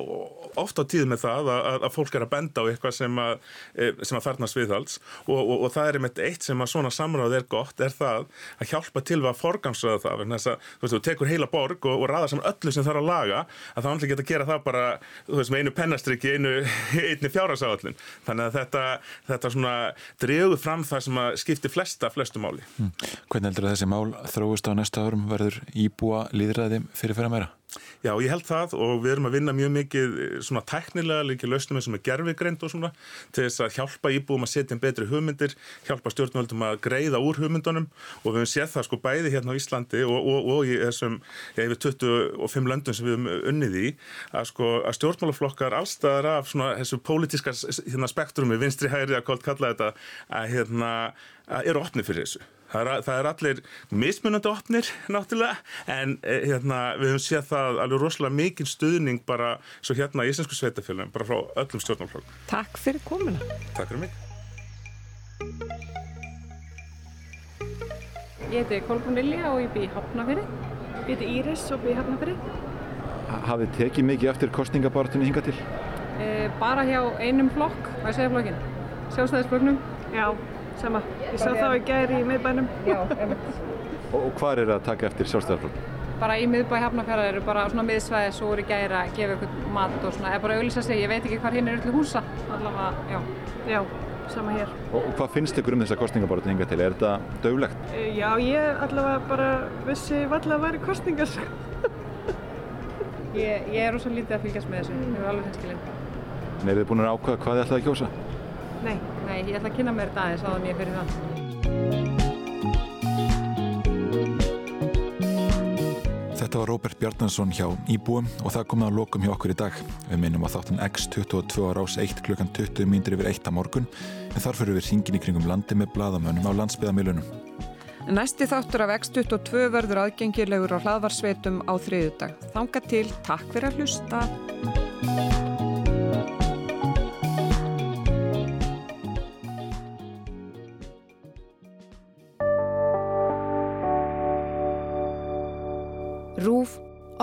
ofta tíð með það að, að fólk er að benda á eitthvað sem að, e, sem að þarnast viðhals og, og, og það er einmitt eitt sem að svona samráð er gott er það að hjálpa til að forgansraða það þess að þú veist, þú tekur heila borg og, og raða saman öllu sem þarf að laga að það vantilega geta að gera það bara þú veist, með einu pennastriki, einu, [LAUGHS] einu fjárhásáallin þannig að þetta, þetta svona dreyguð fram það sem að skipti flesta, flestu máli. Mm. Hvernig heldur þessi mál þróist á næsta árum verður íbúa líðræði fyrir fyrir meira? Já, ég held það og við erum að vinna mjög mikið eh, svona tæknilega líka lausnum eins og með gerfigreind og svona til þess að hjálpa íbúum að setja inn betri hugmyndir, hjálpa stjórnvöldum að greiða úr hugmyndunum og við hefum séð það sko bæði hérna á Íslandi og, og, og í þessum, já, yfir 25 löndum sem við hefum unnið í að sko að stjórnmálaflokkar allstaðar af svona þessu pólitíska hérna, spektrumi, vinstri hægri að kalla þetta að hérna að eru opnið fyrir þessu. Það er, það er allir mismunandi opnir náttúrulega en eh, hérna, við höfum séð það alveg rosalega mikið stuðning bara svo hérna í Íslandsku sveitafélagum bara frá öllum stjórnarflokkum. Takk fyrir komina. Takk fyrir mig. Ég heiti Kolbún Lilja og ég bý í Hafnafyrir. Ég heiti Íris og bý í Hafnafyrir. Hafið tekið mikið eftir kostningabartunni hinga til? E, bara hjá einum flokk, hvað segja flokkin? Sjálfstæðisflokknum? Já sama. Ég sá þá í gæri í miðbænum. Já, einmitt. Og, og hvað er að taka eftir sjálfstæðarflokk? Bara í miðbæ Hafnarfjörðar eru bara svona miðsvæði svo voru gæri að gefa ykkur mat og svona, eða bara auðvisa sig, ég veit ekki hvað hinn er öllu húsa, allavega, já. Já, sama hér. Og, og hvað finnst ykkur um þessa kostningaborðin hinga til? Er þetta döglegt? E, já, ég allavega bara vissi valla að væri kostningar. ég, ég er ósað lítið að fylgjast með þessu, ég er alveg hinskilinn. En eru þið búin að ákvæða hvað þið ætlaði að kjósa? Nei, nei, ég ætla að kynna mér þetta aðeins áðan ég fyrir það. Þetta var Róbert Bjarnarsson hjá Íbúum og það komið að lokum hjá okkur í dag. Við minnum að þáttan X22 á rás 1 klukkan 20 mínir yfir 1 á morgun en þar fyrir við hringin í kringum landi með bladamönnum á landsbyðamilunum. Næsti þáttur af X22 verður aðgengilegur á hlaðvarsveitum á þriðudag. Þanga til, takk fyrir að hlusta.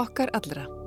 Okkar allra.